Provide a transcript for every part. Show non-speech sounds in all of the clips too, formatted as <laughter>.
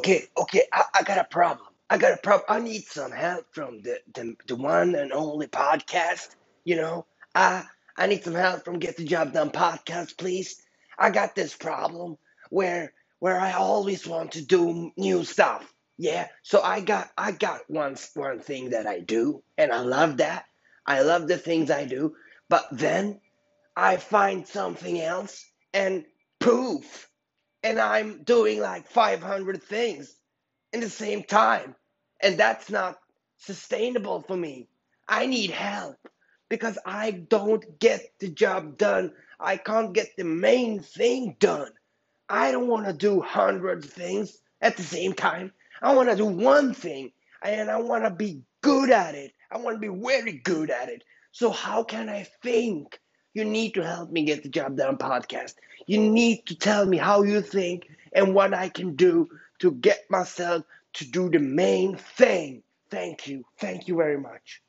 okay, okay, I, I got a problem. I got a problem. I need some help from the, the the one and only podcast. You know, I I need some help from Get the Job Done podcast, please. I got this problem where where I always want to do new stuff. Yeah, so I got I got one one thing that I do, and I love that. I love the things I do, but then I find something else, and poof, and I'm doing like 500 things in the same time. And that's not sustainable for me. I need help because I don't get the job done. I can't get the main thing done. I don't want to do hundreds of things at the same time. I want to do one thing and I want to be good at it. I want to be very good at it. So, how can I think? You need to help me get the job done podcast. You need to tell me how you think and what I can do to get myself to do the main thing. Thank you. Thank you very much.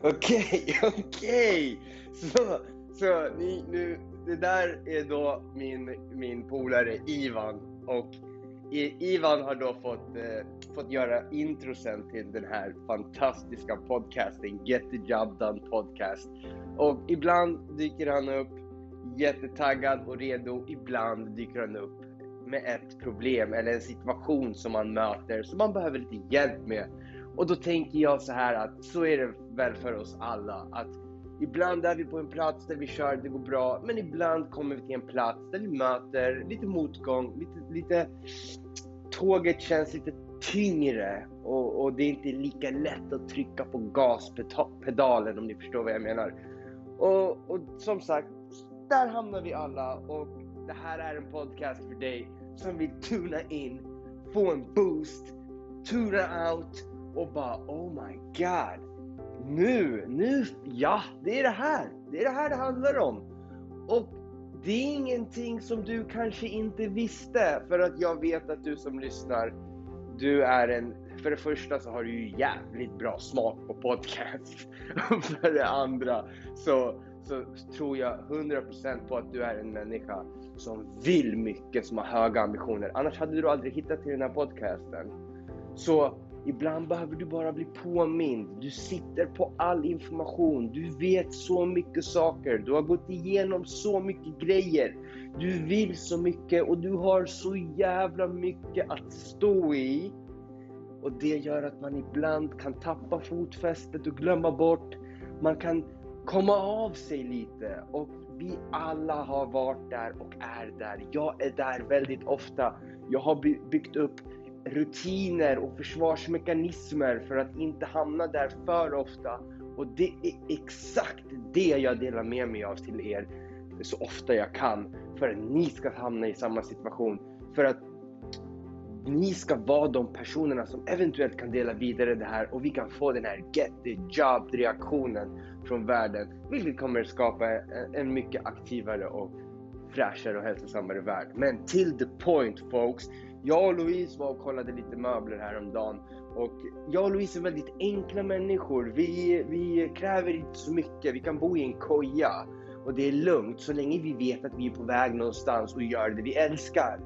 Okej, <laughs> okej. Så, så ni, nu, det där är då min, min polare Ivan och Ivan har då fått, eh, fått göra introsen till den här fantastiska podcasten, Get the Job Done Podcast. Och ibland dyker han upp jättetaggad och redo, ibland dyker han upp med ett problem eller en situation som man möter som man behöver lite hjälp med. Och då tänker jag så här att så är det väl för oss alla. Att Ibland är vi på en plats där vi kör, det går bra, men ibland kommer vi till en plats där vi möter lite motgång, lite, lite tåget känns lite tyngre. Och, och det är inte lika lätt att trycka på gaspedalen om ni förstår vad jag menar. Och, och som sagt, där hamnar vi alla. Och det här är en podcast för dig som vill tuna in, få en boost, tuna out och bara oh my god nu, nu, ja, det är det här. Det är det här det handlar om. Och det är ingenting som du kanske inte visste, för att jag vet att du som lyssnar, du är en, för det första så har du ju jävligt bra smak på podcast. Och <laughs> för det andra så, så tror jag 100% på att du är en människa som vill mycket, som har höga ambitioner. Annars hade du aldrig hittat till den här podcasten. Så Ibland behöver du bara bli påmind. Du sitter på all information. Du vet så mycket saker. Du har gått igenom så mycket grejer. Du vill så mycket och du har så jävla mycket att stå i. Och det gör att man ibland kan tappa fotfästet och glömma bort. Man kan komma av sig lite. Och vi alla har varit där och är där. Jag är där väldigt ofta. Jag har byggt upp rutiner och försvarsmekanismer för att inte hamna där för ofta. Och det är exakt det jag delar med mig av till er så ofta jag kan. För att ni ska hamna i samma situation. För att ni ska vara de personerna som eventuellt kan dela vidare det här och vi kan få den här get the job reaktionen från världen. Vilket kommer skapa en mycket aktivare och fräschare och hälsosammare värld. Men till the point folks. Jag och Louise var och kollade lite möbler häromdagen. Och jag och Louise är väldigt enkla människor. Vi, vi kräver inte så mycket. Vi kan bo i en koja. Och det är lugnt så länge vi vet att vi är på väg någonstans och gör det vi älskar.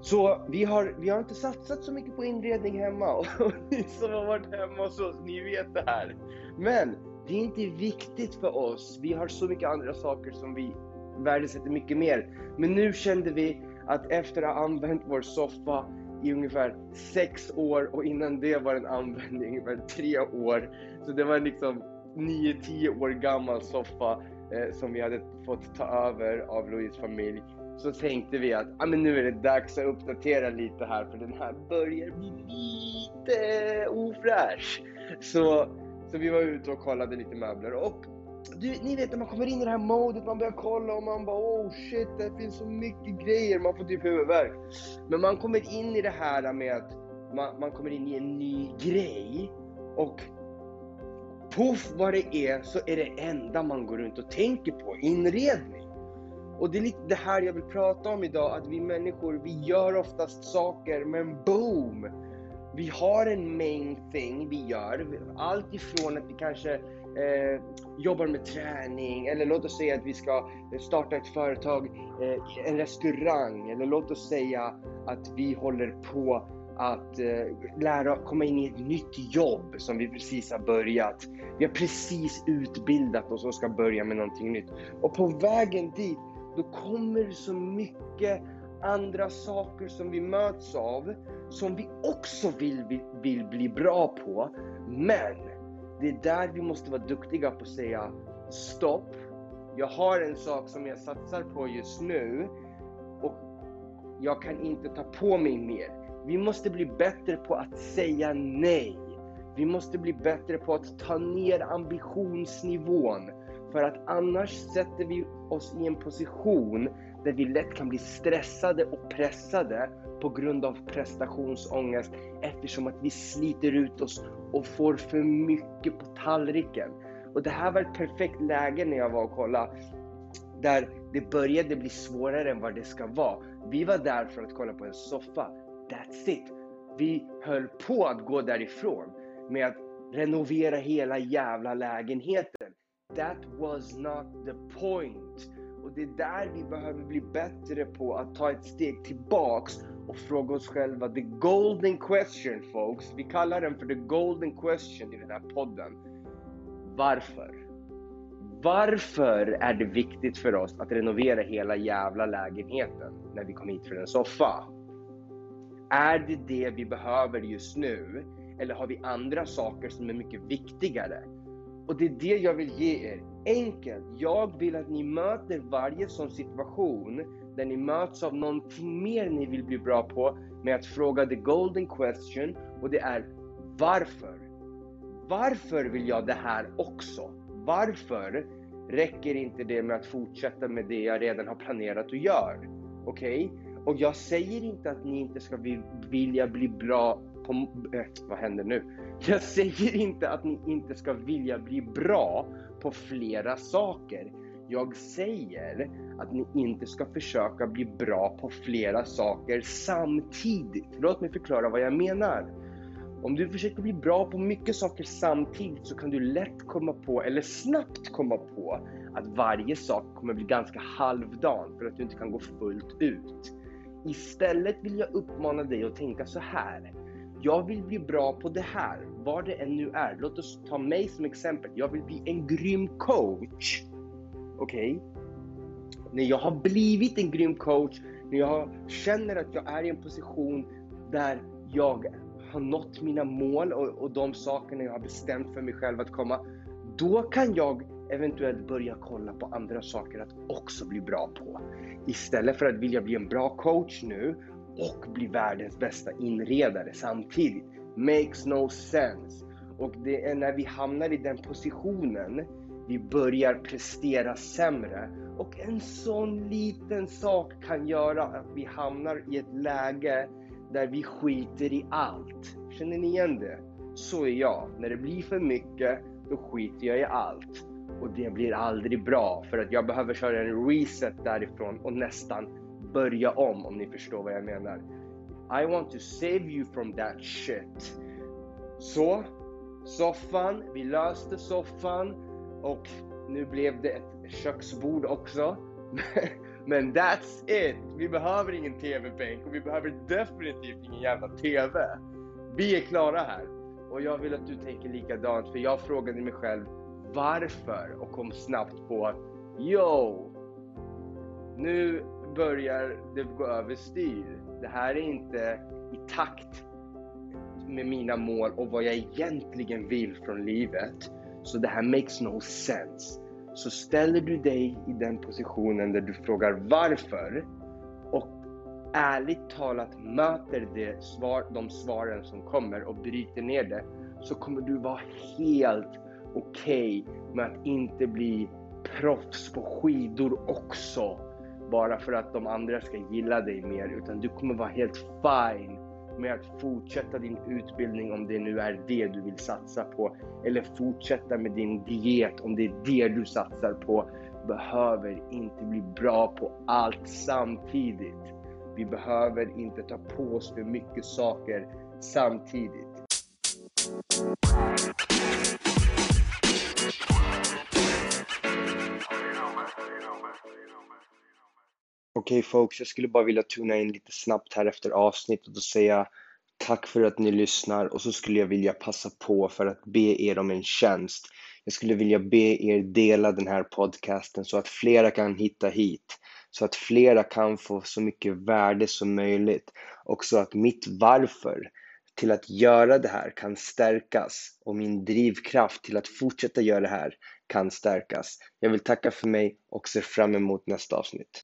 Så vi har, vi har inte satsat så mycket på inredning hemma. <laughs> Och ni som har varit hemma hos oss, ni vet det här. Men det är inte viktigt för oss. Vi har så mycket andra saker som vi värdesätter mycket mer. Men nu kände vi att efter att ha använt vår soffa i ungefär sex år och innan det var den använd i ungefär tre år. Så det var liksom 9-10 år gammal soffa eh, som vi hade fått ta över av Louise familj. Så tänkte vi att ah, men nu är det dags att uppdatera lite här för den här börjar bli lite ofräsch. Så, så vi var ute och kollade lite möbler och du, ni vet när man kommer in i det här modet, man börjar kolla och man bara oh shit, det finns så mycket grejer, man får typ huvudvärk. Men man kommer in i det här med att man, man kommer in i en ny grej och poff vad det är så är det enda man går runt och tänker på inredning. Och det är lite det här jag vill prata om idag, att vi människor, vi gör oftast saker, men boom! Vi har en main thing vi gör. Allt ifrån att vi kanske eh, jobbar med träning eller låt oss säga att vi ska starta ett företag, eh, en restaurang eller låt oss säga att vi håller på att eh, lära komma in i ett nytt jobb som vi precis har börjat. Vi har precis utbildat oss och ska börja med någonting nytt. Och på vägen dit, då kommer så mycket andra saker som vi möts av, som vi också vill, vill, vill bli bra på. Men det är där vi måste vara duktiga på att säga stopp. Jag har en sak som jag satsar på just nu och jag kan inte ta på mig mer. Vi måste bli bättre på att säga nej. Vi måste bli bättre på att ta ner ambitionsnivån. För att annars sätter vi oss i en position där vi lätt kan bli stressade och pressade på grund av prestationsångest eftersom att vi sliter ut oss och får för mycket på tallriken. Och det här var ett perfekt läge när jag var och kollade där det började bli svårare än vad det ska vara. Vi var där för att kolla på en soffa That's it. Vi höll på att gå därifrån med att renovera hela jävla lägenheten. That was not the point. Det är där vi behöver bli bättre på att ta ett steg tillbaks och fråga oss själva the golden question folks. Vi kallar den för the golden question i den här podden. Varför? Varför är det viktigt för oss att renovera hela jävla lägenheten när vi kom hit för en soffa? Är det det vi behöver just nu? Eller har vi andra saker som är mycket viktigare? Och det är det jag vill ge er. Enkelt. Jag vill att ni möter varje sån situation där ni möts av någonting mer ni vill bli bra på med att fråga the golden question och det är varför? Varför vill jag det här också? Varför räcker inte det med att fortsätta med det jag redan har planerat och gör? Okej? Okay? Och jag säger inte att ni inte ska vilja bli bra på... Äh, vad händer nu? Jag säger inte att ni inte ska vilja bli bra på flera saker. Jag säger att ni inte ska försöka bli bra på flera saker samtidigt. Låt mig förklara vad jag menar. Om du försöker bli bra på mycket saker samtidigt så kan du lätt komma på, eller snabbt komma på, att varje sak kommer bli ganska halvdan för att du inte kan gå fullt ut. Istället vill jag uppmana dig att tänka så här. Jag vill bli bra på det här, vad det än nu är. Låt oss ta mig som exempel. Jag vill bli en grym coach. Okej? Okay? När jag har blivit en grym coach, när jag känner att jag är i en position där jag har nått mina mål och, och de sakerna jag har bestämt för mig själv att komma. Då kan jag eventuellt börja kolla på andra saker att också bli bra på. Istället för att vilja bli en bra coach nu och bli världens bästa inredare samtidigt. Makes no sense. Och det är när vi hamnar i den positionen vi börjar prestera sämre. Och en sån liten sak kan göra att vi hamnar i ett läge där vi skiter i allt. Känner ni igen det? Så är jag. När det blir för mycket, då skiter jag i allt och det blir aldrig bra för att jag behöver köra en reset därifrån och nästan börja om om ni förstår vad jag menar. I want to save you from that shit. Så, soffan, vi löste soffan och nu blev det ett köksbord också. <laughs> Men that's it! Vi behöver ingen TV-bänk och vi behöver definitivt ingen jävla TV. Vi är klara här. Och jag vill att du tänker likadant för jag frågade mig själv varför och kom snabbt på att yo, nu börjar det gå överstyr. Det här är inte i takt med mina mål och vad jag egentligen vill från livet. Så det här makes no sense. Så ställer du dig i den positionen där du frågar varför och ärligt talat möter det svar, de svaren som kommer och bryter ner det så kommer du vara helt okej okay med att inte bli proffs på skidor också. Bara för att de andra ska gilla dig mer. Utan du kommer vara helt fine med att fortsätta din utbildning om det nu är det du vill satsa på. Eller fortsätta med din diet om det är det du satsar på. Behöver inte bli bra på allt samtidigt. Vi behöver inte ta på oss för mycket saker samtidigt. Okej okay, folks, jag skulle bara vilja tuna in lite snabbt här efter avsnittet och säga tack för att ni lyssnar och så skulle jag vilja passa på för att be er om en tjänst. Jag skulle vilja be er dela den här podcasten så att flera kan hitta hit, så att flera kan få så mycket värde som möjligt och så att mitt varför till att göra det här kan stärkas och min drivkraft till att fortsätta göra det här kan stärkas. Jag vill tacka för mig och ser fram emot nästa avsnitt.